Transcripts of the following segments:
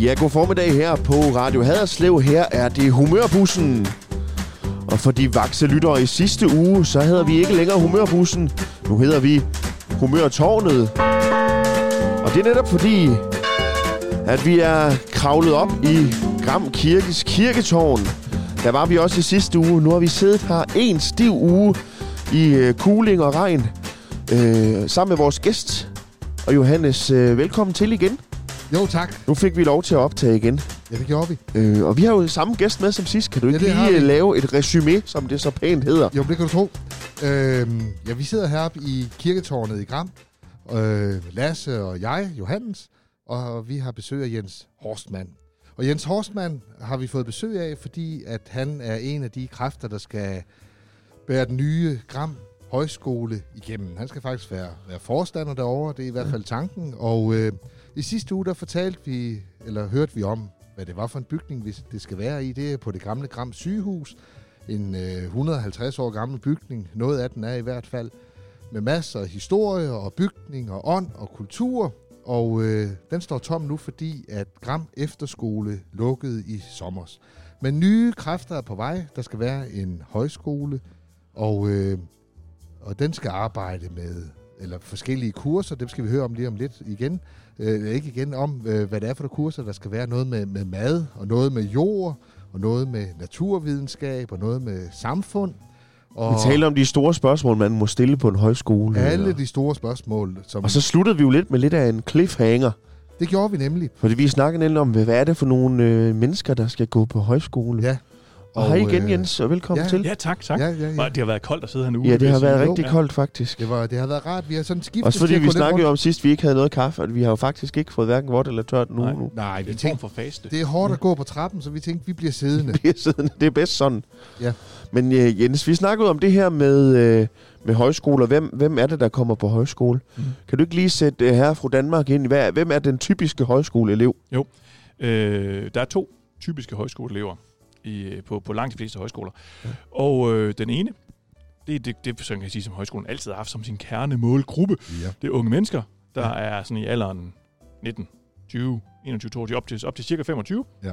Ja, god formiddag her på Radio Haderslev. Her er det Humørbussen. Og for de vakse lyttere i sidste uge, så hedder vi ikke længere Humørbussen. Nu hedder vi Humørtårnet. Og det er netop fordi, at vi er kravlet op i Gram Kirkes kirketårn. Der var vi også i sidste uge. Nu har vi siddet her en stiv uge i øh, kuling og regn. Øh, sammen med vores gæst. Og Johannes, øh, velkommen til igen. Jo, tak. Nu fik vi lov til at optage igen. Ja, det gjorde vi. Øh, og vi har jo samme gæst med som sidst. Kan du Ja, ikke lige øh, lave et resume, som det så pænt hedder? Jo, det kan du tro. Øhm, ja, vi sidder heroppe i kirketårnet i Gram. Øh, Lasse og jeg, Johannes, og vi har besøg af Jens Horstmann. Og Jens Horstmann har vi fået besøg af, fordi at han er en af de kræfter, der skal bære den nye Gram Højskole igennem. Han skal faktisk være, være forstander derovre, det er i hvert fald tanken. Og øh, i sidste uge, der fortalte vi, eller hørte vi om, hvad det var for en bygning, hvis det skal være i. Det er på det gamle Gram sygehus. En øh, 150 år gammel bygning. Noget af den er i hvert fald. Med masser af historie og bygning og ånd og kultur. Og øh, den står tom nu, fordi at Gram Efterskole lukkede i sommer. Men nye kræfter er på vej. Der skal være en højskole, og, øh, og den skal arbejde med eller forskellige kurser. Dem skal vi høre om lige om lidt igen. Øh, ikke igen om, øh, hvad det er for nogle kurser. Der skal være noget med, med mad, og noget med jord, og noget med naturvidenskab, og noget med samfund. Og Vi taler om de store spørgsmål, man må stille på en højskole. alle og, de store spørgsmål. Som, og så sluttede vi jo lidt med lidt af en cliffhanger. det gjorde vi nemlig. Fordi vi snakkede nemlig om, hvad er det for nogle øh, mennesker, der skal gå på højskole. Ja. Og, og hej igen, øh, Jens, og velkommen ja. til. Ja, tak, tak. Ja, ja, ja. Det har været koldt at sidde her nu. Ja, det har været rigtig Jo. koldt, faktisk. Det, var, det har været rart. Vi har sådan skiftet Også fordi at vi snakkede jo om sidst, vi ikke havde noget kaffe, og vi har jo faktisk ikke fået hverken vådt eller tørt nu. Nej. nu. Nej, Det vi tænkte, for faste. det er hårdt at gå på trappen, så vi tænkte, vi bliver siddende. bliver siddende. Det er bedst sådan. Ja. Men øh, Jens, vi snakkede om det her med, øh, med højskoler. Hvem, hvem er det, der kommer på højskole? Mm. Kan du ikke lige sætte øh, herre fra Danmark ind? i, Hvad, hvem er den typiske højskoleelev? Øh, der er to typiske højskoleelever i, øh, på, på langt de fleste højskoler. Ja. Og øh, den ene, det er det, det, som kan jeg sige, som højskolen altid har haft som sin kernemålgruppe. Ja. Det er unge mennesker, der ja. er sådan i alderen 19, 20, 21, 22, op til, op til cirka 25. Ja.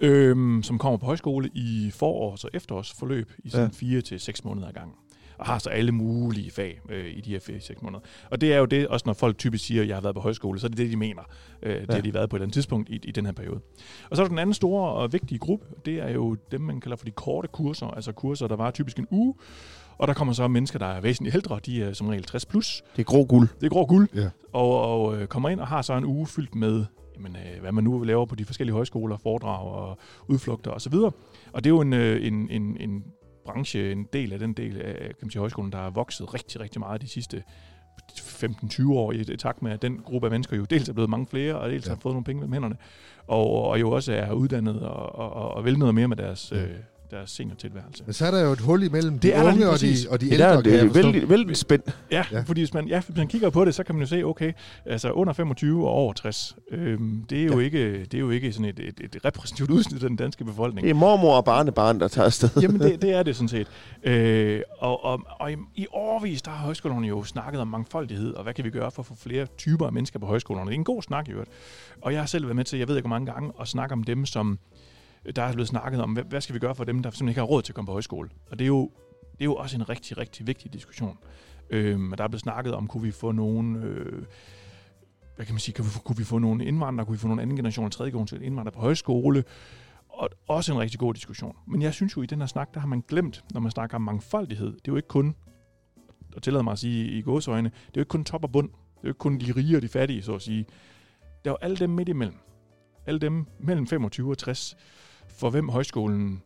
Øhm, som kommer på højskole i forårs- og efterårsforløb i sådan Ja. ja. 4 til 6 måneder ad gangen. Og har så alle mulige fag øh, i de her 4-6 måneder. Og det er jo det, også når folk typisk siger, at jeg har været på højskole, så er det det, de mener. Øh, det Ja. har de været på et eller andet tidspunkt i, i den her periode. Og så er der den anden store og vigtige gruppe, det er jo dem, man kalder for de korte kurser, altså kurser, der var typisk en uge. Og der kommer så mennesker, der er væsentligt ældre, de er som regel 60 plus. Det er grå guld. Det er grå guld. Ja. Og, og øh, kommer ind og har så en uge fyldt med, jamen, øh, hvad man nu laver på de forskellige højskoler, foredrag og udflugter osv. Og det er jo en, øh, en, en, en branche, en del af den del af kan man sige, højskolen, der er vokset rigtig, rigtig meget de sidste 15-20 år i, takt med, at den gruppe af mennesker jo dels er blevet mange flere, og dels Ja. har fået nogle penge mellem hænderne, og, og jo også er uddannet og, og, og, vel noget mere med deres, Ja. øh, deres seniortilværelse. Men så er der jo et hul imellem Det de er der unge og de, og de Det ældre, er, kan jeg det er forstå. vældig, vældig spændt. Ja, Ja. ja. fordi hvis man, ja, hvis man kigger på det, så kan man jo se, okay, altså under 25 og over 60, øhm, det, er jo Ja. ja. ikke, det er jo ikke sådan et, et, et repræsentativt udsnit af den danske befolkning. Det er mormor og barnebarn, der tager afsted. Jamen, det, det er det sådan set. Øh, og, og, og i, i årvis, der har højskolerne jo snakket om mangfoldighed, og hvad kan vi gøre for at få flere typer af mennesker på højskolerne. Det er en god snak i øvrigt. Og jeg har selv været med til, jeg ved ikke hvor mange gange, at snakke om dem, som der er blevet snakket om, hvad, hvad skal vi gøre for dem, der simpelthen ikke har råd til at komme på højskole. Og det er jo, det er jo også en rigtig, rigtig vigtig diskussion. Øhm, og der er blevet snakket om, kunne vi få nogen... Øh, hvad kan man sige, kunne vi, få- kunne vi få nogle indvandrere, kunne vi få nogle anden generation, tredje generation indvandrere på højskole, og også en rigtig god diskussion. Men jeg synes jo, i den her snak, der har man glemt, når man snakker om mangfoldighed, det er jo ikke kun, og tillader mig at sige i gåsøjne, det er jo ikke kun top og bund, det er jo ikke kun de rige og de fattige, så at sige. Der er jo alle dem midt imellem. Alle dem mellem 25 og 60, for hvem højskolen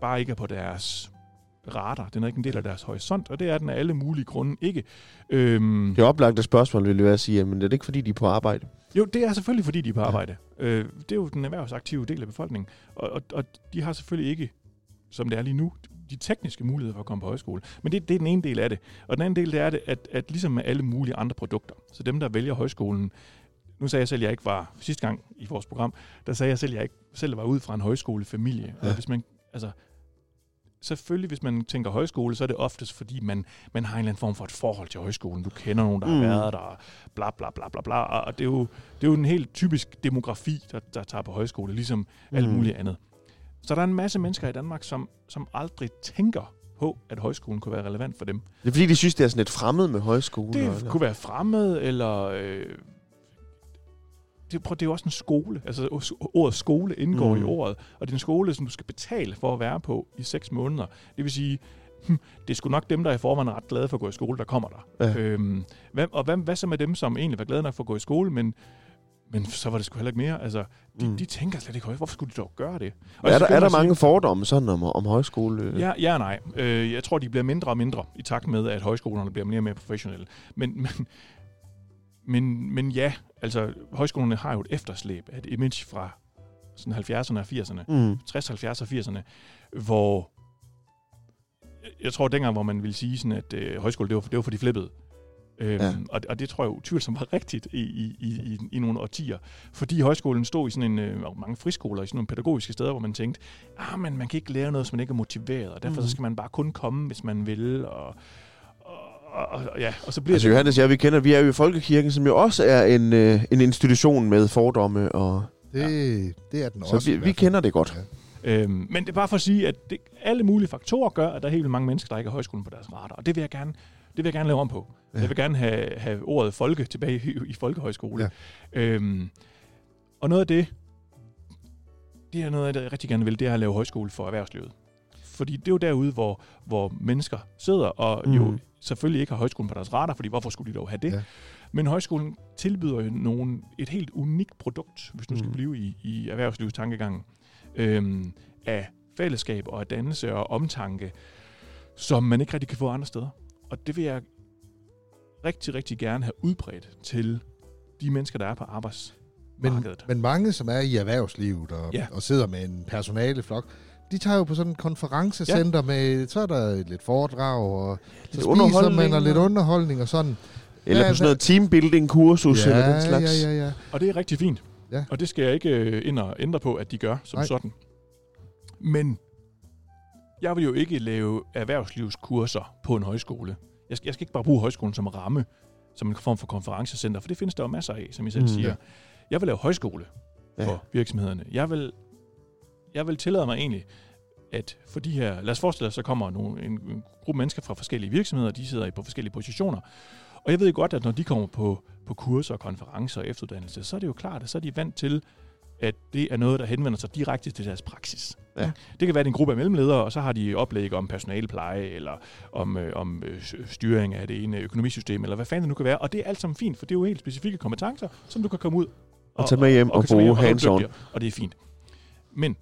bare ikke er på deres radar. Den er ikke en del af deres horisont, og det er den af alle mulige grunde ikke. Øhm, Det oplagte spørgsmål vil jeg være at sige, men det er ikke fordi, de er på arbejde. jo, det er selvfølgelig, fordi de er på arbejde. Øh, det er jo den erhvervsaktive del af befolkningen. Og, og, og de har selvfølgelig ikke, som det er lige nu, de tekniske muligheder for at komme på højskole. Men det, det er den ene del af det. Og den anden del, det er det, at, at ligesom med alle mulige andre produkter, så dem, der vælger højskolen, nu sagde jeg selv, at jeg ikke var, sidste gang i vores program, der sagde jeg selv, at jeg ikke selv var ud fra en højskolefamilie. Ja. Og hvis man, altså, selvfølgelig, hvis man tænker højskole, så er det oftest, fordi man, man har en eller anden form for et forhold til højskolen. Du kender nogen, der har Mm. været der, bla bla bla bla bla. Og det er jo, det er jo en helt typisk demografi, der, der tager på højskole, ligesom alt Mm. muligt andet. Så der er en masse mennesker i Danmark, som, som aldrig tænker på, at højskolen kunne være relevant for dem. Det er fordi, de synes, det er sådan lidt fremmed med højskole. Det eller? kunne være fremmed, eller... Øh, det, prøv, det er jo også en skole. Altså ordet skole indgår Mm. i ordet. Og det er en skole, som du skal betale for at være på i seks måneder. Det vil sige, hm, det er sgu nok dem, der i forvejen er ret glade for at gå i skole, der kommer der. Ja. Øhm, hvad, og hvad, hvad så med dem, som egentlig var glade nok for at gå i skole, men, men så var det sgu heller ikke mere? Altså, de, Mm. de tænker slet ikke højt. Hvorfor skulle de dog gøre det? Og er, der, er der man sige- mange fordomme sådan om, om højskole? Ja, ja og nej. Øh, jeg tror, de bliver mindre og mindre i takt med, at højskolerne bliver mere og mere professionelle. Men, men, men, men ja, altså højskolerne har jo et efterslæb af et image fra sådan 70'erne og 80'erne. Mm. 60, 70 og 80'erne, hvor jeg tror dengang, hvor man ville sige sådan, at øh, højskole, det var, det var for de flippede. Øhm, Ja. og, og det tror jeg utvivlsomt var rigtigt i, i, i, i, i nogle årtier. Fordi højskolen stod i sådan en, øh, mange friskoler, i sådan nogle pædagogiske steder, hvor man tænkte, ah, men man kan ikke lære noget, hvis man ikke er motiveret, og derfor mm. så skal man bare kun komme, hvis man vil, og, og, ja, og så bliver Altså det... Johannes, ja, vi kender, vi er jo i Folkekirken, som jo også er en, øh, en institution med fordomme, og Det, det er den så også. i vi, vi kender det godt. Ja. Øhm, men det er bare for at sige, at det, alle mulige faktorer gør, at der er helt vildt mange mennesker, der ikke har højskolen på deres radar. Og det vil jeg gerne, det vil jeg gerne lave om på. Ja. Ja. Jeg vil gerne have, have ordet folke tilbage i, i folkehøjskole. Ja. Øhm, og noget af det, det er noget af det, jeg rigtig gerne vil, det er at lave højskole for erhvervslivet. Fordi det er jo derude, hvor, hvor mennesker sidder og mm. jo selvfølgelig ikke har højskolen på deres radar, fordi hvorfor skulle de dog have det? Ja. Men højskolen tilbyder jo nogen, et helt unikt produkt, hvis nu skal Mm. blive i, i erhvervslivets tankegang, øhm, af fællesskab og af dannelse og omtanke, som man ikke rigtig kan få andre steder. Og det vil jeg rigtig, rigtig gerne have udbredt til de mennesker, der er på Men, arbejdsmarkedet. men mange, som er i erhvervslivet og, Ja. og sidder med en personaleflok, de tager jo på sådan en konferencecenter ja. med, så er der lidt foredrag, og så Lidt spiser underholdning man og lidt underholdning og sådan. Eller Ja, på sådan noget teambuilding-kursus ja, eller den slags. ja, ja, ja. Og det er rigtig fint. Ja. Og det skal jeg ikke øh, ind og ændre på, at de gør som Nej. Sådan. Men jeg vil jo ikke lave erhvervslivskurser på en højskole. Jeg skal, jeg skal ikke bare bruge højskolen som ramme, som en form for konferencecenter, for det findes der jo masser af, som I selv Mm. mm. siger. Jeg vil lave højskole Ja. for virksomhederne. Jeg vil, jeg vil tillade mig egentlig, at for de her, lad os forestille os, så kommer nogle, en, en gruppe mennesker fra forskellige virksomheder, de sidder i på forskellige positioner, og jeg ved godt, at når de kommer på, på kurser, konferencer og efteruddannelse, så er det jo klart, at så er de vant til, at det er noget, der henvender sig direkte til deres praksis. Ja. Det kan være, at det er en gruppe af mellemledere, og så har de oplæg om personalepleje, eller om, øh, om øh, styring af det ene økonomisystem, eller hvad fanden det nu kan være. Og det er alt sammen fint, for det er jo helt specifikke kompetencer, som du kan komme ud Og tage med hjem og tage med bruge hjem, og hands så er du on. dygtigere, Og det er fint. Men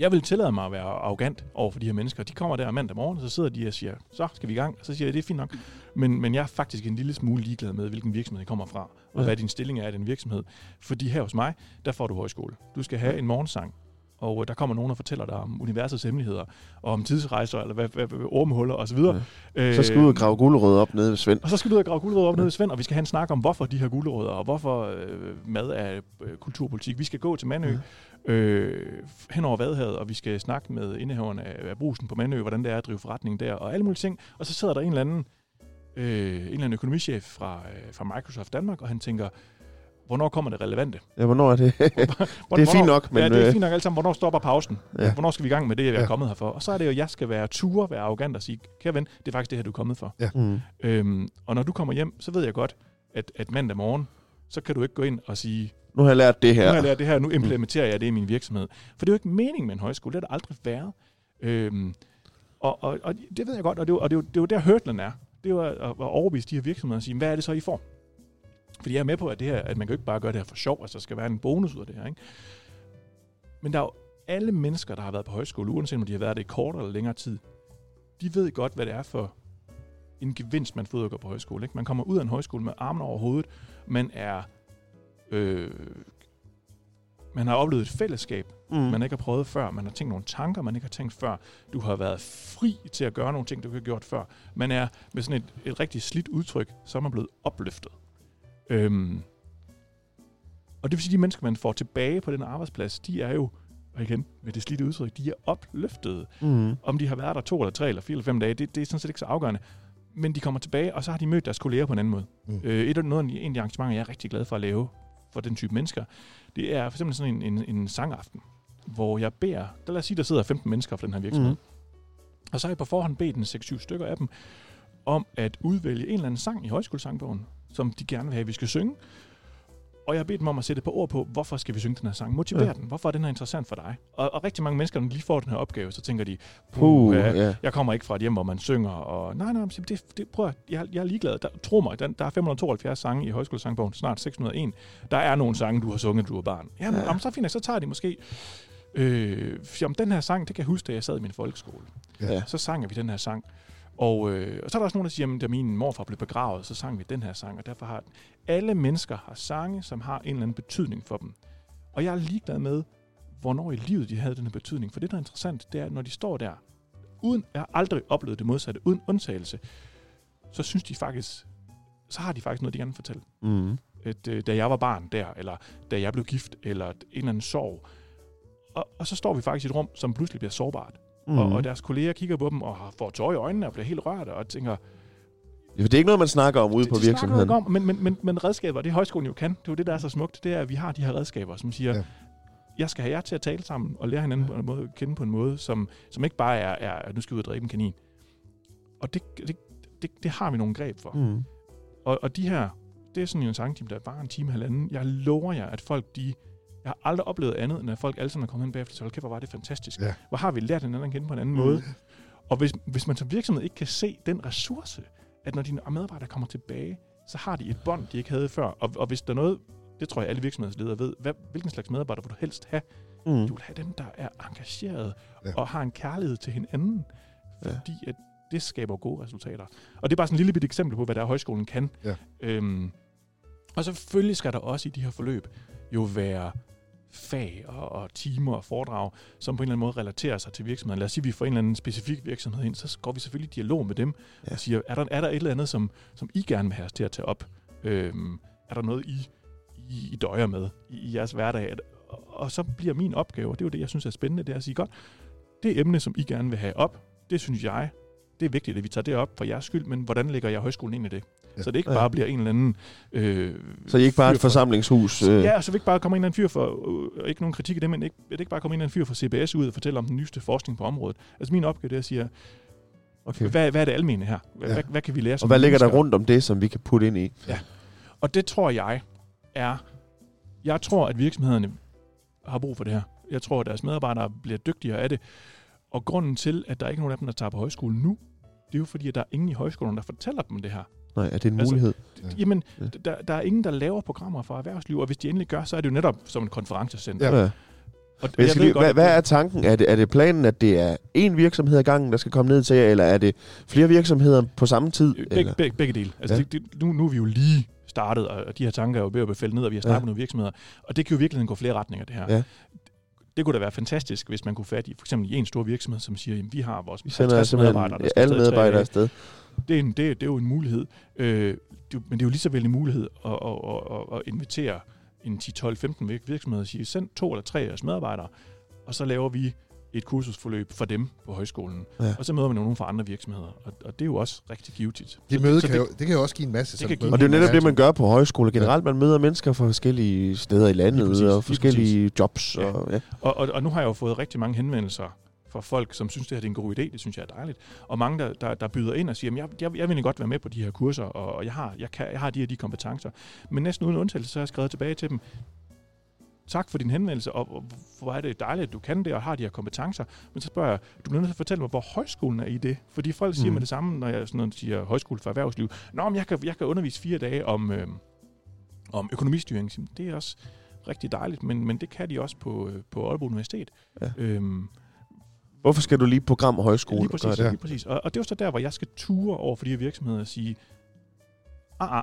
jeg vil tillade mig at være arrogant over for de her mennesker. De kommer der mandag morgen, og så sidder de og siger, så skal vi i gang. Og så siger jeg, det er fint nok. Men, men jeg er faktisk en lille smule ligeglad med, hvilken virksomhed jeg kommer fra, og Ja. ja. hvad din stilling er i den virksomhed. Fordi her hos mig, der får du højskole. Du skal have en morgensang, og øh, der kommer nogen og fortæller dig om universets hemmeligheder, og om tidsrejser, eller hvad, hvad, hvad, ormehuller osv. Ja. Øh, Så skal du ud og grave guldrød op nede ved Svend. og så skal du ud og grave guldrødder op nede i Svend, og vi skal have en snak om, hvorfor de her guldrødder, og hvorfor øh, mad er øh, kulturpolitik. Vi skal gå til Mandø øh, hen over Vadehavet, og vi skal snakke med indehaveren af, af brusen på Mandø, hvordan det er at drive forretning der, og alle mulige ting. Og så sidder der en eller anden, øh, en eller anden økonomichef fra, øh, fra Microsoft Danmark, og han tænker, hvornår kommer det relevante? Ja, hvornår er det? Hvor, Det er fint nok, men, Ja, det er øh, fint nok alt sammen. Hvornår stopper pausen? Ja. Ja. Hvornår skal vi i gang med det, jeg er Ja. kommet her for? Og så er det jo, at jeg skal være ture, være arrogant og sige, kære ven, det er faktisk det her, du er kommet for. mm. Øhm, og når du kommer hjem, så ved jeg godt, at, at mandag morgen, så kan du ikke gå ind og sige, nu har jeg lært det nu har jeg lært det her, nu implementerer jeg det i min virksomhed. For det er jo ikke meningen med en højskole, det har det aldrig været. Øhm, og, og, og det ved jeg godt, og det er jo, og det er jo, det er jo der hørtlen er. Det er jo at, at overbevise de her virksomheder og sige, hvad er det så, I får? Fordi jeg er med på, at, det her, at man kan jo ikke bare gøre det her for sjov, altså der skal være en bonus ud af det her. Ikke? Men der er jo alle mennesker, der har været på højskole, uanset om de har været det i kortere eller længere tid, de ved godt, hvad det er for en gevinst, man får ud af at gå på højskole. Ikke? Man kommer ud af en højskole med armen over hovedet. Man er... Øh, man har oplevet et fællesskab, Mm. man ikke har prøvet før. Man har tænkt nogle tanker, man ikke har tænkt før. Du har været fri til at gøre nogle ting, du ikke har gjort før. Man er med sådan et, et rigtig slidt udtryk, så er man blevet opløftet. Øhm, og det vil sige, at de mennesker, man får tilbage på den arbejdsplads, de er jo og igen med det slidte udtryk, de er opløftede. Mm. Om de har været der to eller tre eller fire eller fem dage, det, det er sådan set ikke så afgørende. Men de kommer tilbage, og så har de mødt deres kolleger på en anden måde. Mm. Øh, et af noget af de arrangementer, jeg er rigtig glad for at lave for den type mennesker, det er for eksempel sådan en, en, en sangaften, hvor jeg beder, der lad os sige, der sidder 15 mennesker for den her virksomhed. Mm. Mm. Og så har jeg på forhånd bedt en 6-7 stykker af dem, om at udvælge en eller anden sang i højskolesangbogen, som de gerne vil have, at vi skal synge. Og jeg har bedt dem om at sætte på ord på, hvorfor skal vi synge den her sang? Motiver Ja. den. Hvorfor er den her interessant for dig? Og, og rigtig mange mennesker, når de lige får den her opgave, så tænker de, Puh, ja, ja. jeg kommer ikke fra et hjem, hvor man synger, og nej, nej, det, det, prøv at, jeg, jeg er ligeglad. Der, tro mig, der, der er 572 sange i højskolesangbogen, snart 601. Der er nogle sange, du har sunget, du var barn. Jamen, Ja. ja. så fint, så tager de måske... Øh, om den her sang, det kan jeg huske, da jeg sad i min folkeskole. Ja. Så sang vi den her sang. Og, øh, og så er der også nogen, der siger, at da min morfar blev begravet, så sang vi den her sang, og derfor har alle mennesker har sange, som har en eller anden betydning for dem. Og jeg er ligeglad med, hvornår i livet de havde den her betydning. For det, der er interessant, det er, at når de står der, uden, jeg har aldrig oplevet det modsatte, uden undtagelse, så synes de faktisk, så har de faktisk noget, de gerne vil fortælle. Mm. At, øh, da jeg var barn der, eller da jeg blev gift, eller en eller anden sorg. Og, og så står vi faktisk i et rum, som pludselig bliver sårbart. Mm. Og, og deres kolleger kigger på dem og får tårer i øjnene og bliver helt rørte og tænker, Ja, det er ikke noget, man snakker om ude det, på det virksomheden. om, men, men, men, men redskaber, det højskolen jo kan, det er jo det, der er så smukt, det er, at vi har de her redskaber, som siger, Ja. ja. jeg skal have jer til at tale sammen og lære hinanden på en måde, kende på en måde, som, som ikke bare er, er, at nu skal vi ud og dræbe en kanin. Og det, det, det, det har vi nogle greb for. Mm. Og, og de her, det er sådan en sangtime, der var en time halvanden. Jeg lover jer, at folk, de... Jeg har aldrig oplevet andet, end at folk alle sammen er kommet hen bagefter, så hold kæft, hvor var det fantastisk. Ja. Hvor har vi lært hinanden at kende på en anden Mm. måde. Og hvis, hvis man som virksomhed ikke kan se den ressource, at når dine medarbejdere kommer tilbage, så har de et bånd, de ikke havde før. Og, og hvis der er noget, det tror jeg alle virksomhedsledere ved, hvad, hvilken slags medarbejder vil du helst have? Mm. Du vil have dem, der er engageret Ja. ja. og har en kærlighed til hinanden. Ja. Fordi at det skaber gode resultater. Og det er bare sådan en lille bit eksempel på, hvad der er højskolen kan. Ja. Øhm, og selvfølgelig skal der også i de her forløb jo være fag og, og timer og foredrag, som på en eller anden måde relaterer sig til virksomheden. Lad os sige, at vi får en eller anden specifik virksomhed ind, så går vi selvfølgelig i dialog med dem Ja. og siger, er der, er der et eller andet, som, som I gerne vil have os til at tage op? Øhm, er der noget, I, I, I døjer med i, i jeres hverdag? Og, og så bliver min opgave, og det er jo det, jeg synes er spændende, det er at sige, godt, det emne, som I gerne vil have op, det synes jeg, det er vigtigt, at vi tager det op for jeres skyld, men hvordan lægger jeg højskolen ind i det? Ja. Ja. Så det ikke Ja. bare bliver en eller anden... Øh, Så I er ikke bare et for- forsamlingshus? Øh. Ja, så vi ikke bare kommer en eller anden fyr for, øh, ikke nogen kritik af det, men ikke, det ikke bare kommer en eller anden fyr fra CBS ud og fortæller om den nyeste forskning på området. Altså min opgave det er at sige, Okay. hvad, hvad er det almene her? Hvad, Ja. ja. hvad, hvad kan vi lære Og hvad ligger der rundt om det, som vi kan putte ind i? Og det tror jeg er... Jeg tror, at virksomhederne har brug for det her. Jeg tror, at deres medarbejdere bliver dygtigere af det. Og grunden til, at der ikke er nogen af dem, der tager på højskole nu, det er jo fordi, at der er ingen i højskolen, der fortæller dem det her. Nej, er det en Altså, mulighed? Ja. Jamen, Ja. der, der er ingen, der laver programmer for erhvervsliv, og hvis de endelig gør, så er det jo netop som en konferencecenter. Ja. Og jeg skal lige, godt, hvad, hvad er tanken? Er det, er det planen, at det er én virksomhed ad gangen, der skal komme ned til jer, eller er det flere virksomheder på samme tid? Begge, eller? begge, dele. Altså, Ja. det, det, nu, nu er vi jo lige startet, og de her tanker er jo ved at blive fældet ned, og vi har snakket Ja. med nogle virksomheder. Og det kan jo i virkeligheden gå flere retninger, det her. Ja. Det kunne da være fantastisk, hvis man kunne fat i for eksempel i en stor virksomhed, som siger, at vi har vores Vi sender 50 simpelthen medarbejdere, der skal alle medarbejdere afsted. Det er, en, det, det er jo en mulighed. Øh, det, men det er jo lige så vel en mulighed at, at, at, at, invitere en 10-12-15 vir- virksomheder og sige, send to eller tre af jeres medarbejdere, og så laver vi et kursusforløb for dem på højskolen. Ja. Og så møder man nogle fra andre virksomheder, og, og det er jo også rigtig givetigt. Det Så- møde så kan jo, det kan jo også give en masse. Det sådan kan give- Og det er jo netop det, man gør på højskole generelt. Man møder mennesker fra forskellige steder i landet, præcis, og lige forskellige jobs. Ja. Og, ja. Og, og, og nu har jeg jo fået rigtig mange henvendelser fra folk, som synes, det her det er en god idé. Det synes jeg er dejligt. Og mange, der, der, der byder ind og siger, jeg, jeg, jeg vil godt være med på de her kurser, og, jeg, har, jeg, kan, jeg har de her de kompetencer. Men næsten uden undtagelse, så har jeg skrevet tilbage til dem, tak for din henvendelse, og, hvor er det dejligt, at du kan det og har de her kompetencer. Men så spørger jeg, du bliver nødt til at fortælle mig, hvor højskolen er i det. Fordi folk siger Mm. med det samme, når jeg sådan noget, siger højskole for erhvervsliv. Nå, men jeg kan, jeg kan undervise fire dage om, øh, om økonomistyring. Det er også rigtig dejligt, men, men det kan de også på, øh, på Aalborg Universitet. Ja. Øhm, Hvorfor skal du lige på program og højskole? lige og præcis, det? lige præcis. Og, og det er jo så der, hvor jeg skal ture over for de her virksomheder og sige, ah, ah,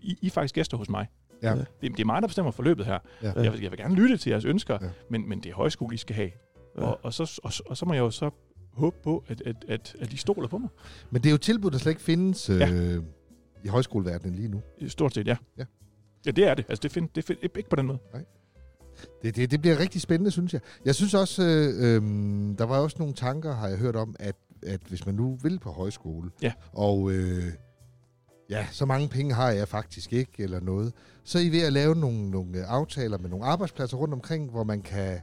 I, I er faktisk gæster hos mig. Ja. Det, det er mig, der bestemmer forløbet her. Ja. Jeg, vil, jeg vil gerne lytte til jeres ønsker, Ja. men, men det er højskole, I skal have. Ja. Og, og, så, og, og så må jeg jo så håbe på, at, at, at, at de stoler på mig. Men det er jo tilbud, der slet ikke findes øh, Ja. i højskoleverdenen lige nu. Stort set, ja. Ja. Ja, det er det. Altså, det findes det find, ikke på den måde. Det, det, det bliver rigtig spændende, synes jeg. Jeg synes også, øh, øh, der var også nogle tanker, har jeg hørt om, at, at hvis man nu vil på højskole, Ja. og øh, ja, så mange penge har jeg faktisk ikke, eller noget, så er I ved at lave nogle, nogle aftaler med nogle arbejdspladser rundt omkring, hvor man kan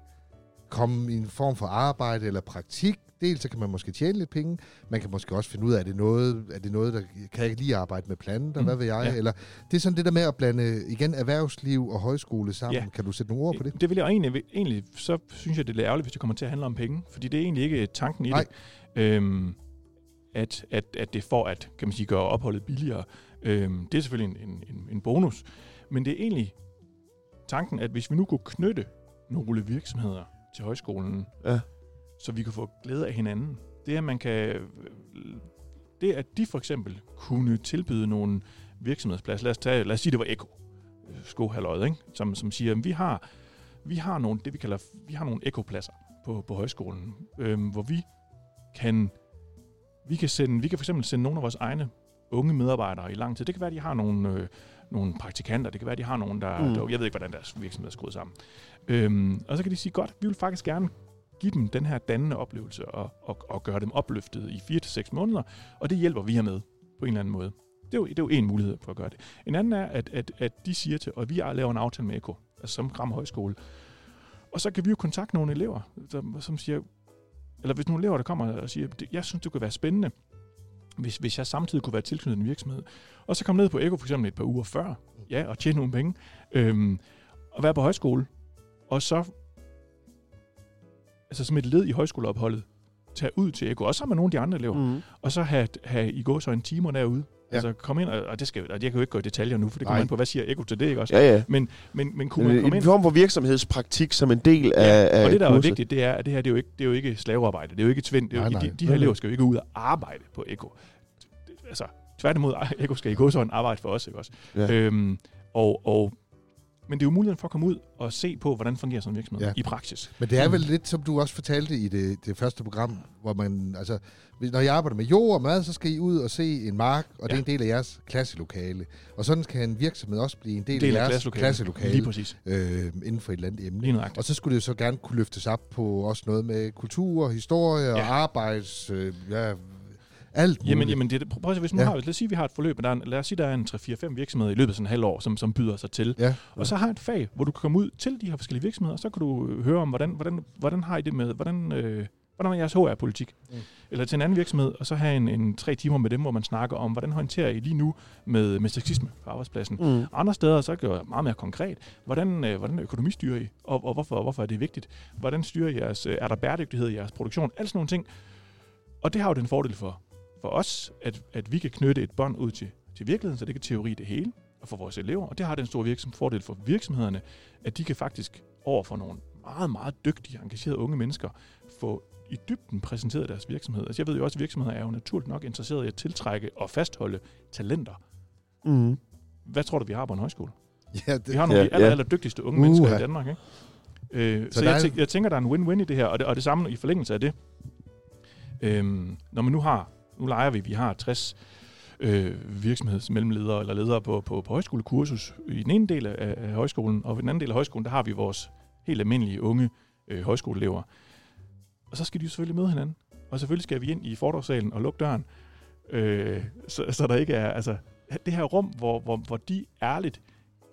komme i en form for arbejde eller praktik. Dels så kan man måske tjene lidt penge, man kan måske også finde ud af, er det noget, er det noget der kan jeg lige arbejde med planter, Mm, hvad ved jeg, ja. eller det er sådan det der med at blande igen erhvervsliv og højskole sammen. Ja. Kan du sætte nogle ord på det? Det vil jeg egentlig, egentlig, så synes jeg, det er lidt ærgerligt, hvis det kommer til at handle om penge, fordi det er egentlig ikke tanken i Nej. det. Øhm, at, at, at det får at, kan man sige, gøre opholdet billigere. Øhm, det er selvfølgelig en, en, en, en bonus, men det er egentlig tanken, at hvis vi nu kunne knytte nogle virksomheder til højskolen, Ja. så vi kan få glæde af hinanden, det er, at man kan, det at de for eksempel kunne tilbyde nogle virksomhedspladser, lad os, tage, lad os sige, det var Eko, øh, skohaløjet, ikke? Som, som siger, at vi har, vi har nogle, det vi kalder, vi har nogle ekopladser på, på højskolen, øhm, hvor vi kan, vi kan sende, vi kan for eksempel sende nogle af vores egne unge medarbejdere i lang tid. Det kan være, at de har nogle, øh, nogle praktikanter, det kan være, at de har nogen, der, Mm. der jeg ved ikke, hvordan deres virksomhed er skruet sammen. Øhm, og så kan de sige, godt, vi vil faktisk gerne give dem den her dannende oplevelse og, og, og gøre dem opløftet i 4 til seks måneder, og det hjælper vi her med på en eller anden måde. Det er jo, det er jo en mulighed for at gøre det. En anden er, at, at, at de siger til, og vi laver en aftale med Eko, altså som Gram Højskole, og så kan vi jo kontakte nogle elever, som, som siger, eller hvis nogle elever, der kommer og siger, "Det- jeg synes, det kunne være spændende, hvis, hvis jeg samtidig kunne være tilknyttet en virksomhed, og så komme ned på Eko for eksempel et par uger før, ja, og tjene nogle penge, øhm, og være på højskole, og så, altså som et led i højskoleopholdet, tage ud til Eko, også sammen med nogle af de andre elever, Mm. og så have, have i går så en timer derude. Ja. Ja. Altså komme ind, og, og det skal, og jeg kan jo ikke gå i detaljer nu, for det kommer an på, hvad siger Eko til det, ikke også? Ja, ja. Men, men, men kunne man komme En ind... form for virksomhedspraktik som en del af, af og det, der er kurset. vigtigt, det er, at det her det er jo ikke, det er jo ikke slavearbejde. Det er jo ikke tvind. Det er jo, Nej, de, nej. de her Nej, elever skal jo ikke ud og arbejde på Eko. Altså, tværtimod, Eko skal i sådan arbejde for os, ikke også? Ja. Øhm, og, og, men det er jo muligheden for at komme ud og se på, hvordan fungerer sådan en virksomhed Ja. i praksis. Men det er vel lidt, som du også fortalte i det, det første program, hvor man, altså, når jeg arbejder med jord og mad, så skal I ud og se en mark, og ja. det er en del af jeres klasselokale. Og sådan kan en virksomhed også blive en del, Del af af jeres klasselokalet. klasselokale, Lige præcis. øh, inden for et eller andet emne. Og så skulle det jo så gerne kunne løftes op på også noget med kultur, historie og Ja. arbejds... Øh, ja, alt muligt. Jamen, jamen det, er det- prøv at se, hvis nu Ja. har, lad os sige, vi har et forløb, og der er en, lad os sige, der er en 3-4-5 virksomheder i løbet af sådan en halv år, som, som byder sig til. Ja. Og så har et fag, hvor du kan komme ud til de her forskellige virksomheder, og så kan du øh, høre om, hvordan, hvordan, hvordan har I det med, hvordan, øh, hvordan er jeres HR-politik? Mm. Eller til en anden virksomhed, og så have en, en tre timer med dem, hvor man snakker om, hvordan håndterer I lige nu med, med sexisme på arbejdspladsen. Mm. Andre steder, så gør jeg meget mere konkret, hvordan, øh, hvordan økonomi styrer I, og, og hvorfor, hvorfor er det vigtigt? Hvordan styrer I jeres, øh, er der bæredygtighed i jeres produktion? Alle sådan nogle ting. Og det har jo den fordel for, for os, at, at vi kan knytte et bånd ud til, til virkeligheden, så det kan teori det hele, og for vores elever. Og det har den store virksom, fordel for virksomhederne, at de kan faktisk over for nogle meget, meget dygtige, engagerede unge mennesker få i dybden præsenteret deres virksomhed. Altså jeg ved jo også, at virksomheder er jo naturligt nok interesseret i at tiltrække og fastholde talenter. Mm. Hvad tror du, vi har på en højskole? Ja, det, Vi har nogle af Ja, de aller, ja. aller dygtigste unge mennesker Uha. i Danmark, ikke? Øh, Så så jeg, tænk, jeg tænker, der er en win-win i det her, og det, og det samme i forlængelse af det. Øhm, når man nu har, nu leger vi, vi har 60 øh, virksomhedsmellemledere eller ledere på, på, på højskolekursus i den ene del af, af højskolen, og i den anden del af højskolen, der har vi vores helt almindelige unge øh, højskoleelever. Og så skal de jo selvfølgelig møde hinanden. Og selvfølgelig skal vi ind i fordragssalen og lukke døren, øh, så, så der ikke er, altså, det her rum, hvor, hvor, hvor de ærligt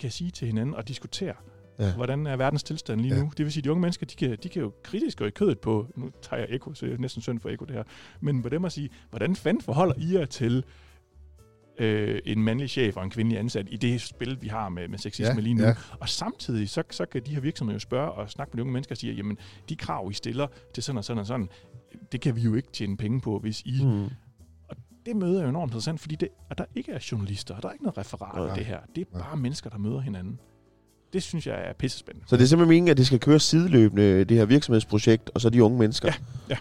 kan sige til hinanden og diskutere, Ja. ja. hvordan er verdens tilstand lige Ja. ja. nu. Det vil sige, at de unge mennesker, de kan, de kan jo kritisk gå i kødet på, nu tager jeg Eko, så det er næsten synd for Eko det her, men på dem at sige, hvordan fanden forholder I jer til øh, en mandlig chef og en kvindelig ansat i det spil, vi har med, med sexisme Ja, lige nu. ja. Og samtidig, så, så kan de her virksomheder jo spørge og snakke med de unge mennesker og sige, jamen, de krav, I stiller til sådan og sådan og sådan, det kan vi jo ikke tjene penge på, hvis I Mm. det møde er jo enormt interessant, fordi det, at der ikke er journalister, og der er ikke noget referat af det her. Det er bare mennesker, der møder hinanden. Det synes jeg er pissespændende. Så det er simpelthen meningen, at det skal køre sideløbende, det her virksomhedsprojekt, og så de unge mennesker. Ja, ja.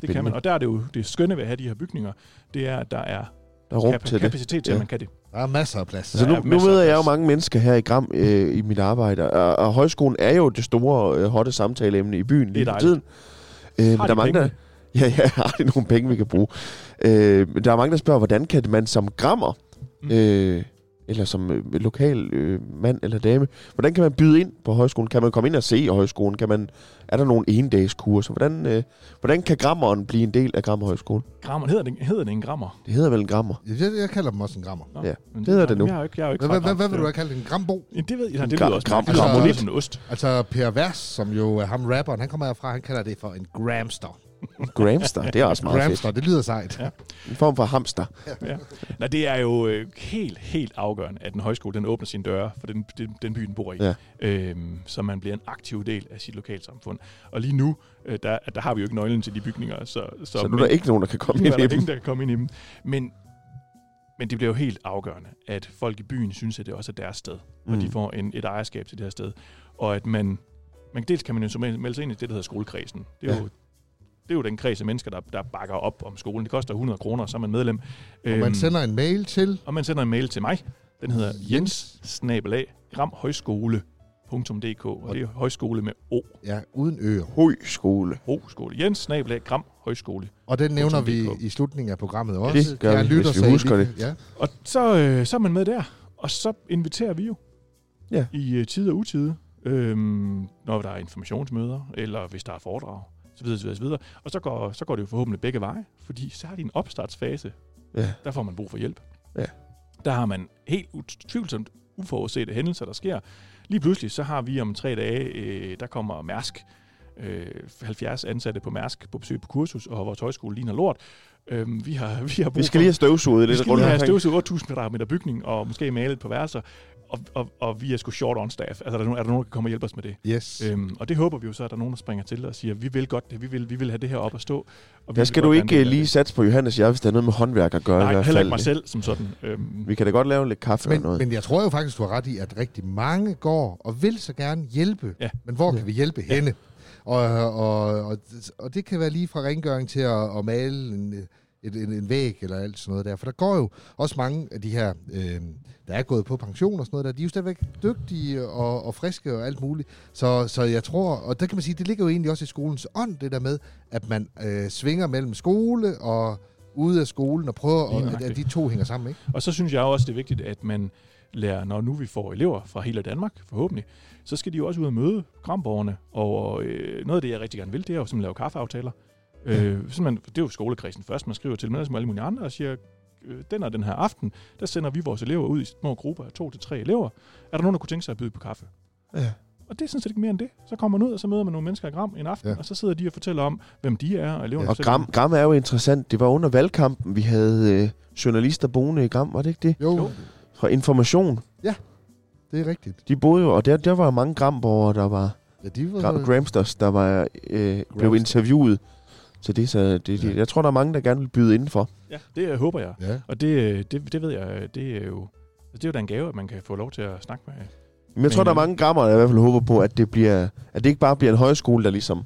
Det kan man. Og der er det jo det skønne ved at have de her bygninger, det er, at der er Der er rum kap- til det. kapacitet til, Ja. at man kan det. Der er masser af plads. Altså Der nu, nu møder jeg jo mange mennesker her i Gram øh, i mit arbejde, og, og højskolen er jo det store, øh, hotte samtaleemne i byen lige for tiden. Øh, men Har der er de mange, der, ja, ja, har de nogle penge, vi kan bruge. Øh, men der er mange, der spørger, hvordan kan man som grammer Mm. øh, eller som øh, lokal øh, mand eller dame, hvordan kan man byde ind på højskolen? Kan man komme ind og se højskolen? Kan man, er der nogle endagskurser? Hvordan, øh, hvordan kan grammeren blive en del af Grammerhøjskolen? Grammer, hedder det, hedder det en grammer? Det hedder vel en grammer? Jeg, jeg kalder dem også en grammer. Nå, Ja, men det hedder det nu. Jeg jo ikke, jeg jo ikke Hvad, hvad, vil du have kaldt? En grambo? Ja, det ved jeg, En det lyder også gram- lyder som en ost. Altså Per Vers, som jo er ham rapperen, han kommer herfra, han kalder det for en gramster. Gramster, det er også meget fedt. Gramster, det lyder sejt. Ja. En form for hamster. Ja. Nej, det er jo øh, helt, helt afgørende, at en højskole den åbner sine døre for den, den, den by, den bor i. Ja. Øhm, så man bliver en aktiv del af sit lokalsamfund. Og lige nu, øh, der, der har vi jo ikke nøglen til de bygninger. Så, så, Så nu er der ikke nogen, der kan komme ind i der dem. ingen, der kan komme ind i dem. Men, men det bliver jo helt afgørende, at folk i byen synes, at det også er deres sted. Og Mm. de får en, et ejerskab til det her sted. Og at man, man dels kan man jo melde sig ind i det, der hedder skolekredsen. Det er, Ja. jo, det er jo den kreds af mennesker, der, der bakker op om skolen. Det koster 100 kroner, så er man medlem. Og man Øhm, sender en mail til og man sender en mail til mig. Den hedder jens gramhøjskole.dk og det er højskole med O. ja, uden øer. Højskole. O-skole. Jens Gram Højskole. Og den nævner vi i slutningen af programmet også. Det gør Kære vi, lytter, hvis vi husker lige- Ja. Og så, øh, så er man med der. Og så inviterer vi jo Ja. i øh, tid og utide, øhm, når der er informationsmøder, eller hvis der er foredrag, så videre, så videre, så videre. Og så går, så går det jo forhåbentlig begge veje, fordi så er det en opstartsfase, Ja. der får man brug for hjælp. Ja. Der har man helt utvivlsomt uforudsete hændelser, der sker. Lige pludselig, så har vi om tre dage, øh, der kommer Mærsk, øh, 70 ansatte på Mærsk på besøg på kursus, og vores højskole ligner lort. Øhm, vi har, vi har brug Vi skal for- lige have støvsuget vi lidt skal rundt lige have omkring. støvsuget 8.000 kvadratmeter bygning, og måske malet på værelser, og, og, og vi er sgu short on staff. Altså, er der, nogen, er der nogen, der kan komme og hjælpe os med det? Yes. Øhm, og det håber vi jo så, at der er nogen, der springer til og siger, vi vil godt det, vi vil, vi vil have det her op at stå. Og vi Der skal du ikke øh, lige det. satse på Johannes jeg, hvis der er noget med håndværk at gøre i Nej, hvert heller fald. ikke mig selv som sådan. Øhm, Vi kan da godt lave lidt kaffe og Men, noget. men jeg tror jo faktisk, du har ret i, at rigtig mange går og vil så gerne hjælpe. Ja. Men hvor kan Ja. vi hjælpe Ja. henne? Og, og, og, og det kan være lige fra rengøring til at, at male en, et, en, en væg eller alt sådan noget der. For der går jo også mange af de her, øh, der er gået på pension og sådan noget der, de er jo stadigvæk dygtige og, og friske og alt muligt. Så, så jeg tror, og der kan man sige, det ligger jo egentlig også i skolens ånd, det der med, at man øh, svinger mellem skole og ude af skolen og prøver, at, at de to hænger sammen, ikke? Og så synes jeg også, det er vigtigt, at man lærer, når nu vi får elever fra hele Danmark, forhåbentlig, så skal de jo også ud og møde gramborgerne. Og øh, noget af det, jeg rigtig gerne vil, det er jo simpelthen lave kaffeaftaler. Øh, så man, det er jo skolekredsen først, man skriver til, men ellers med alle mulige andre og siger, øh, den og den her aften, der sender vi vores elever ud i små grupper af to til tre elever. Er der nogen, der kunne tænke sig at byde på kaffe? Ja. Og det er sådan set ikke mere end det. Så kommer man ud, og så møder man nogle mennesker i Gram en aften, Ja. ja. og så sidder de og fortæller om, hvem de er, og eleverne Ja. Og Gram, Gram er jo interessant. Det var under valgkampen, vi havde øh, journalister boende i Gram, var det ikke det? Jo. Fra Information. det er rigtigt. De boede jo, og der, der var mange Gramborgere, der var Ja, de var, Gram, Gramsters, der var, øh, blev interviewet. Så det, så det, det, Ja. jeg tror, der er mange, der gerne vil byde indenfor. Ja, det øh, håber jeg. Ja. Og det, det, det ved jeg, det er jo... Det er jo da en gave, at man kan få lov til at snakke med. Men jeg tror, der er mange grammer, der i hvert fald håber på, at det, bliver, at det ikke bare bliver en højskole, der ligesom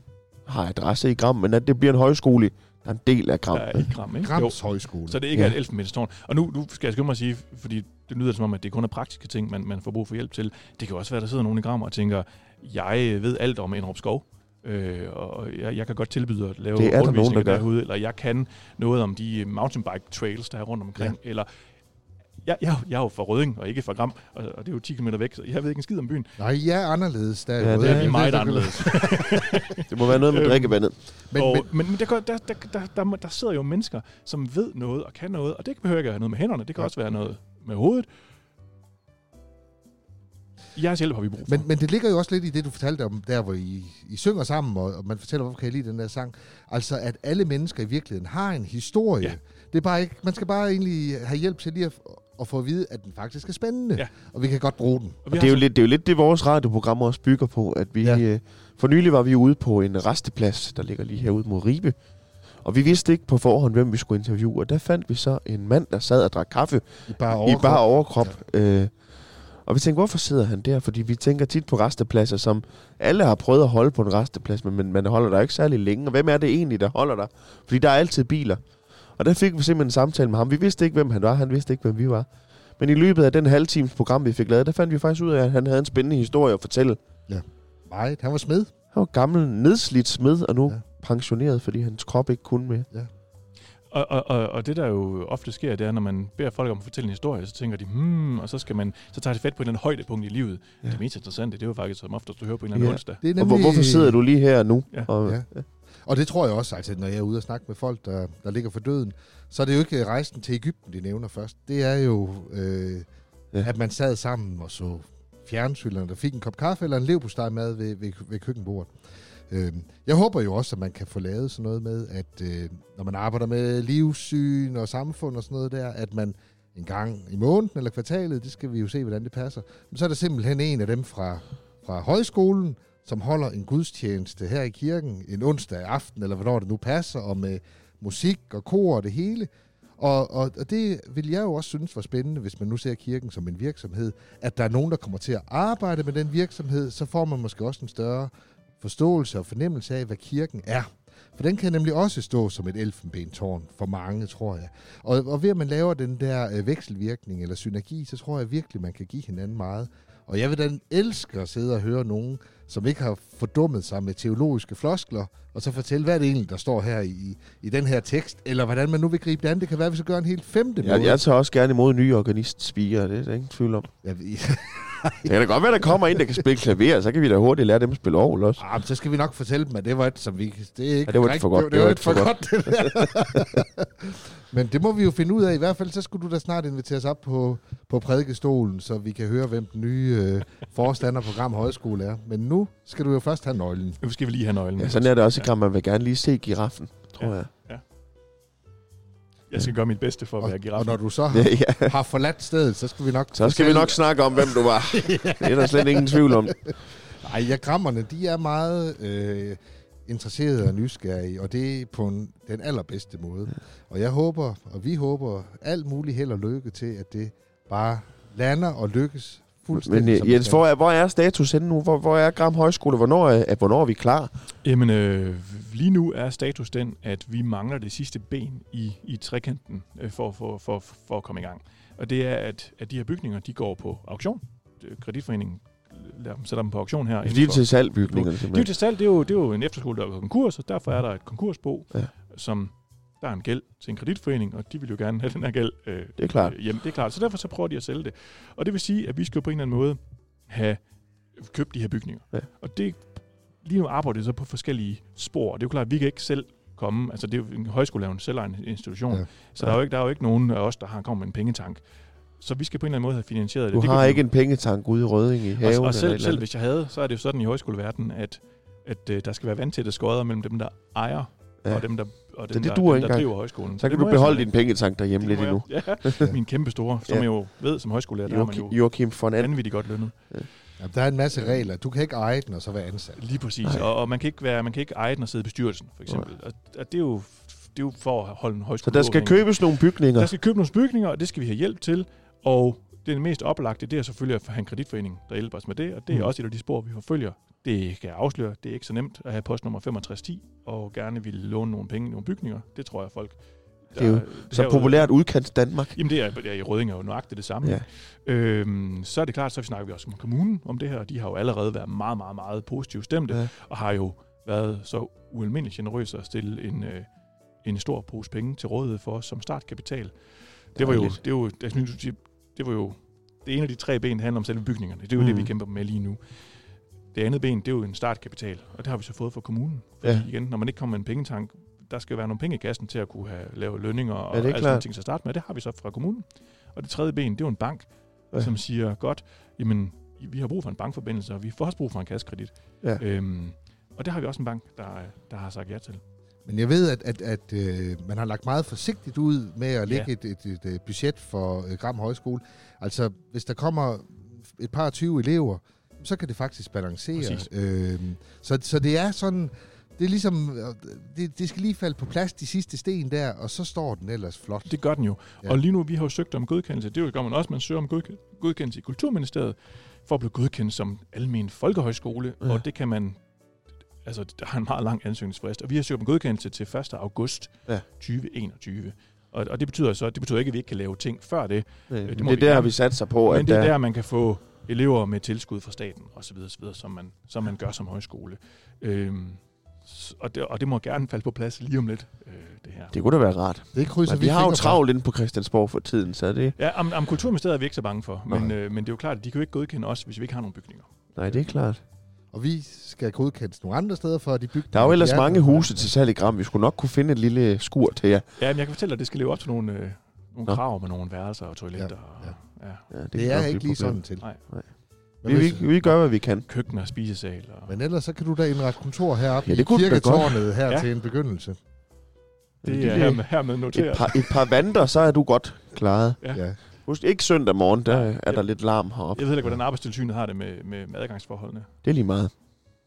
har adresse i Gram, men at det bliver en højskole, der er en del af Gram. Der er i Gram, ikke? Grams Højskole. Så det ikke Ja. er et elfenbenstårn. Og nu, nu skal jeg skynde mig at sige, fordi det lyder som om, at det kun er praktiske ting, man, man får brug for hjælp til. Det kan også være, at der sidder nogen i Gram og tænker, jeg ved alt om Enrup Skov, øh, og jeg, jeg kan godt tilbyde at lave Det er der nogen, rundvisninger der gør. derude, eller jeg kan noget om de mountainbike trails, der er rundt omkring, ja. eller jeg, jeg, jeg er jo fra Røding, og ikke fra Gram, og, og det er jo 10 km væk, så jeg ved ikke en skid om byen. Nej, jeg er anderledes. Der Ja, jo- det er vi jeg- meget anderledes. Det må være noget med Øhm, drikkevandet. Men, og, men, men, der, der, der, der, der, der sidder jo mennesker, som ved noget og kan noget, og det behøver ikke at have noget med hænderne, det kan Ja. også være noget med hovedet. Jeres hjælp har vi brug for. men, men det ligger jo også lidt i det, du fortalte om, der hvor I, I synger sammen, og, og man fortæller, hvorfor kan jeg lide den der sang. Altså, at alle mennesker i virkeligheden har en historie. Ja. Det er bare ikke, man skal bare egentlig have hjælp til lige at, at få at vide, at den faktisk er spændende. Ja. Og vi kan godt bruge den. og det er, jo lidt, det er jo lidt det, vores radioprogram også bygger på, at vi... Ja. Øh, for nylig var vi ude på en resteplads, der ligger lige herude mod Ribe. Og vi vidste ikke på forhånd, hvem vi skulle interviewe. Og der fandt vi så en mand, der sad og drak kaffe I bare i overkrop. bare overkrop. Ja. Øh, og vi tænkte, hvorfor sidder han der? Fordi vi tænker tit på restepladser, som alle har prøvet at holde på en resteplads, men, man holder der ikke særlig længe. Og hvem er det egentlig, der holder der? Fordi der er altid biler. Og der fik vi simpelthen en samtale med ham. Vi vidste ikke, hvem han var. Han vidste ikke, hvem vi var. Men i løbet af den halve times program, vi fik lavet, der fandt vi faktisk ud af, at han havde en spændende historie at fortælle. Meget. Han var smed. Han var gammel, nedslidt smed, og nu Ja. ja. pensioneret, fordi hans krop ikke kunne mere. Og, og, og, og det, der jo ofte sker, det er, når man beder folk om at fortælle en historie, så tænker de, hmm, og så, skal man, så tager de fat på en eller anden højdepunkt i livet. Ja. Det mest interessante, det er jo faktisk, som ofte du hører på en eller anden Ja. onsdag. Det er Og hvor, hvorfor sidder du lige her nu? Ja. Og, Ja. Og det tror jeg også, altså, når jeg er ude og snakke med folk, der, der ligger for døden, så er det jo ikke rejsen til Ægypten, de nævner først. Det er jo, øh, Ja. at man sad sammen og så fjernsyn, eller der fik en kop kaffe eller en leverpostejmad ved, ved, ved køkkenbordet. Øh, jeg håber jo også, at man kan få lavet sådan noget med, at øh, når man arbejder med livssyn og samfund og sådan noget der, at man en gang i måneden eller kvartalet, det skal vi jo se, hvordan det passer, men så er der simpelthen en af dem fra, fra højskolen, som holder en gudstjeneste her i kirken en onsdag aften, eller hvornår det nu passer, og med musik og kor og det hele. Og, og, og det vil jeg jo også synes var spændende, hvis man nu ser kirken som en virksomhed, at der er nogen, der kommer til at arbejde med den virksomhed, så får man måske også en større forståelse og fornemmelse af, hvad kirken er. For den kan nemlig også stå som et elfenbentårn for mange, tror jeg. Og, og ved at man laver den der øh, vekselvirkning eller synergi, så tror jeg virkelig, man kan give hinanden meget. Og jeg vil da elske at sidde og høre nogen, som ikke har fordummet sig med teologiske floskler, og så fortælle, hvad det egentlig, der står her i, i den her tekst, eller hvordan man nu vil gribe det an. Det kan være, at vi så gør en helt femte jeg, måde. jeg tager også gerne imod nye organistspiger, det er der ingen tvivl om. Jeg, ved- Det kan da godt være, der kommer en, der kan spille klaver, så kan vi da hurtigt lære dem at spille orgel også. ah, men så skal vi nok fortælle dem, at det var et, som vi... Det er ikke Ja, det var et rigtig- for godt. Det, det var et for godt, det der. Men det må vi jo finde ud af. I hvert fald, så skulle du da snart invitere os op på, på prædikestolen, så vi kan høre, hvem den nye øh, forstander på Gram Højskole er. Men nu skal du jo først have nøglen. Nu skal vi lige have nøglen. Ja, sådan er det også i Gram. Man vil gerne lige se giraffen, tror Ja. jeg. Jeg skal gøre mit bedste for at være Og, og når du så har, ja. har forladt stedet, så skal vi nok... Så skal vi nok snakke om, hvem du var. Det er der slet ingen tvivl om. Ej, ja, grammerne, de er meget øh, interesserede og nysgerrige, og det er på en, den allerbedste måde. Og jeg håber, og vi håber, alt muligt held og lykke til, at det bare lander og lykkes fuldstændig. Men øh, det Jens, hvor er, hvor er status henne nu? Hvor, hvor er Gram Højskole? Hvornår er, hvornår er vi klar? Jamen, øh, lige nu er status den, at vi mangler det sidste ben i, i trekanten øh, for, for, for, for at komme i gang. Og det er, at, at de her bygninger, de går på auktion. Øh, Kreditforeningen lader dem, sætter dem på auktion her. Det er til salgbygningerne Det er jo simpelthen. til salg, det er jo, det er jo en efterskole, der er konkurs, og derfor er der et konkursbo, ja. som der er en gæld til en kreditforening, og de vil jo gerne have den her gæld øh, Det er klart. øh, hjem. Det er klart. Så derfor så prøver de at sælge det. Og det vil sige, at vi skal på en eller anden måde have købt de her bygninger. Ja. Og det, lige nu arbejder det så på forskellige spor. Det er jo klart, at vi kan ikke selv komme, altså det er jo en højskole er en selvejende institution, Ja. ja. så der er, jo ikke, der er jo ikke nogen af os, der har kommet med en pengetank. Så vi skal på en eller anden måde have finansieret det. Du det har ikke en pengetank ude i Røding i haven? og, eller og selv, eller selv hvis jeg havde, så er det jo sådan i højskoleverdenen, at, at øh, der skal være vandtætte skodder mellem dem, der ejer, Ja. og dem, der, og dem, det der, duer dem, der engang. driver højskolen. Så kan det du beholde din simpelthen pengetank derhjemme lidt endnu. Det jeg. Ja, min kæmpe store, som Ja. jeg jo ved som højskolelærer, der er man jo Joachim, Joachim von And. vanvittigt godt lønnet. Ja, der er en masse regler. Du kan ikke eje den og så være ansat. Lige præcis. Og, og, man, kan ikke være, man kan ikke eje den og sidde i bestyrelsen, for eksempel. Og, og det, er jo, det er jo for at holde en Så højskole der skal købes nogle bygninger. Der skal købe nogle bygninger, og det skal vi have hjælp til. Og det mest oplagte, det er selvfølgelig at have en kreditforening, der hjælper os med det. Og det er Mm. også et af de spor, vi forfølger. Det kan jeg afsløre. Det er ikke så nemt at have postnummer 6510 og gerne vil låne nogle penge i nogle bygninger. Det tror jeg, folk... Det er jo Så herude- populært udkants Danmark. Jamen det er, det er i Rødding er jo nøjagtigt det samme. Ja. Øhm, så er det klart, så snakker vi også med kommunen om det her, og de har jo allerede været meget, meget, meget positivt stemte, Ja. og har jo været så ualmindeligt generøse at stille en, øh, en stor pose penge til rådighed for os som startkapital. Det var jo, det, jo, jeg synes, det var jo det ene af de tre ben, der handler om selve bygningerne. Det er jo Mm. mm. det, vi kæmper med lige nu. Det andet ben, det er jo en startkapital, og det har vi så fået fra kommunen. Fordi Ja. igen, når man ikke kommer med en pengetank, der skal være nogle penge i kassen til at kunne have, lave lønninger og Ja, alle sådan ting til at starte med. Det har vi så fra kommunen. Og det tredje ben, det er jo en bank, Ja. som siger, godt, jamen, vi har brug for en bankforbindelse, og vi får også brug for en kassekredit. Ja. Øhm, og det har vi også en bank, der, der har sagt ja til. Men jeg ved, at, at, at øh, man har lagt meget forsigtigt ud med at lægge Ja. et, et, et, et budget for øh, Gram Højskole. Altså, hvis der kommer et par 20 elever, så kan det faktisk balancere. Præcis. Øh, så, så det er sådan, det er ligesom, øh, det, det skal lige falde på plads, de sidste sten der, og så står den ellers flot. Det gør den jo. Ja. Ja. Og lige nu, vi har jo søgt om godkendelse. Det gør man også, man søger om godke- godkendelse i Kulturministeriet, for at blive godkendt som almen folkehøjskole, Ja. ja. og det kan man, altså der har en meget lang ansøgningsfrist, og vi har søgt om godkendelse til 1. august Ja. 2021. Og, og det betyder så, det betyder ikke, at vi ikke kan lave ting før det, Det, det det må er vi der, gerne. vi satser på. men at det er der, man kan få elever med tilskud fra staten, osv., osv. Som, man, som man gør som højskole. Øhm, S- Og det, og det må gerne falde på plads lige om lidt, øh, det her. Det kunne da være rart. Det krydser Men vi vi har jo travlt inde på Christiansborg for tiden, så det... Ja, om, om Kulturministeriet er vi ikke så bange for, men, øh, men det er jo klart, at de kan jo ikke godkende os, hvis vi ikke har nogen bygninger. Nej, det er klart. Og vi skal godkendes nogle andre steder for de bygninger. Der er jo ellers mange huse til salg i Gram. Vi skulle nok kunne finde et lille skur til jer. Ja, men jeg kan fortælle dig, at det skal leve op til nogle, øh, nogle Nå. krav med nogle værelser og toiletter. Ja, Og, ja. Ja, Det, det er ikke lige et problem. sådan til. Nej. Men, Vi, hvis, vi, vi gør, hvad vi kan. Køkken og spisesal. Og, men ellers så kan du da indrette kontor heroppe Ja, ja, det i kunne godt. kirketårnet her Ja. ja. til en begyndelse. det lille- er hermed, hermed Et noteret. par, et par vandter, så er du godt klaret. Ja. Ja. Husk, ikke søndag morgen, der Nej, er der jeg- lidt larm heroppe. Jeg ved ikke, hvordan arbejdstilsynet har det med, med, med adgangsforholdene. Det er lige meget.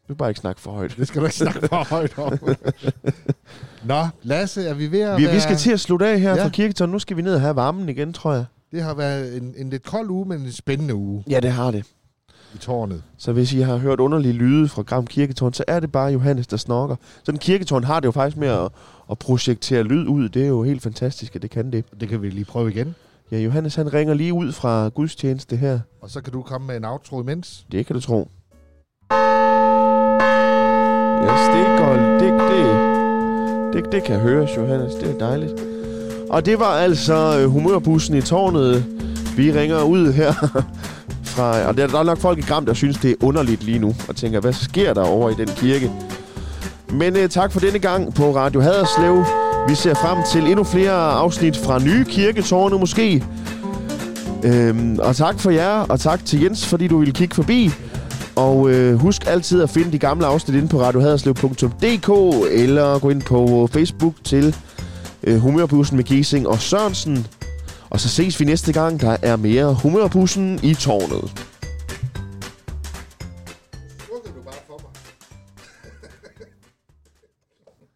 Du vil bare ikke snakke for højt. Det skal du ikke snakke for højt om. Nå, Lasse, er vi ved at Vi, være... vi skal til at slutte af her Ja. fra Kirketon. Nu skal vi ned og have varmen igen, tror jeg. Det har været en, en lidt kold uge, men en spændende uge Ja, det har det. i tårnet. Så hvis I har hørt underlige lyde fra Gram Kirketårn, så er det bare Johannes, der snokker. Så en kirketårn har det jo faktisk med at, at projektere lyd ud. Det er jo helt fantastisk, at det kan det. Det kan vi lige prøve igen. Ja, Johannes han ringer lige ud fra gudstjeneste her. Og så kan du komme med en outro imens. Det kan du tro. Ja, går... Det, det, det, det kan høres, Johannes. Det er dejligt. Og det var altså øh, humørbussen i tårnet. Vi ringer ud her fra... Og der, der er nok folk i Gram, der synes, det er underligt lige nu. Og tænker, hvad sker der over i den kirke? Men øh, tak for denne gang på Radio Haderslev. Vi ser frem til endnu flere afsnit fra nye kirketårne måske. Øhm, og tak for jer, og tak til Jens, fordi du ville kigge forbi. Og øh, husk altid at finde de gamle afsnit inde på radiohaderslev.dk eller gå ind på Facebook til øh, Humørbussen med Giesing og Sørensen. Og så ses vi næste gang, der er mere Humørbussen i tårnet.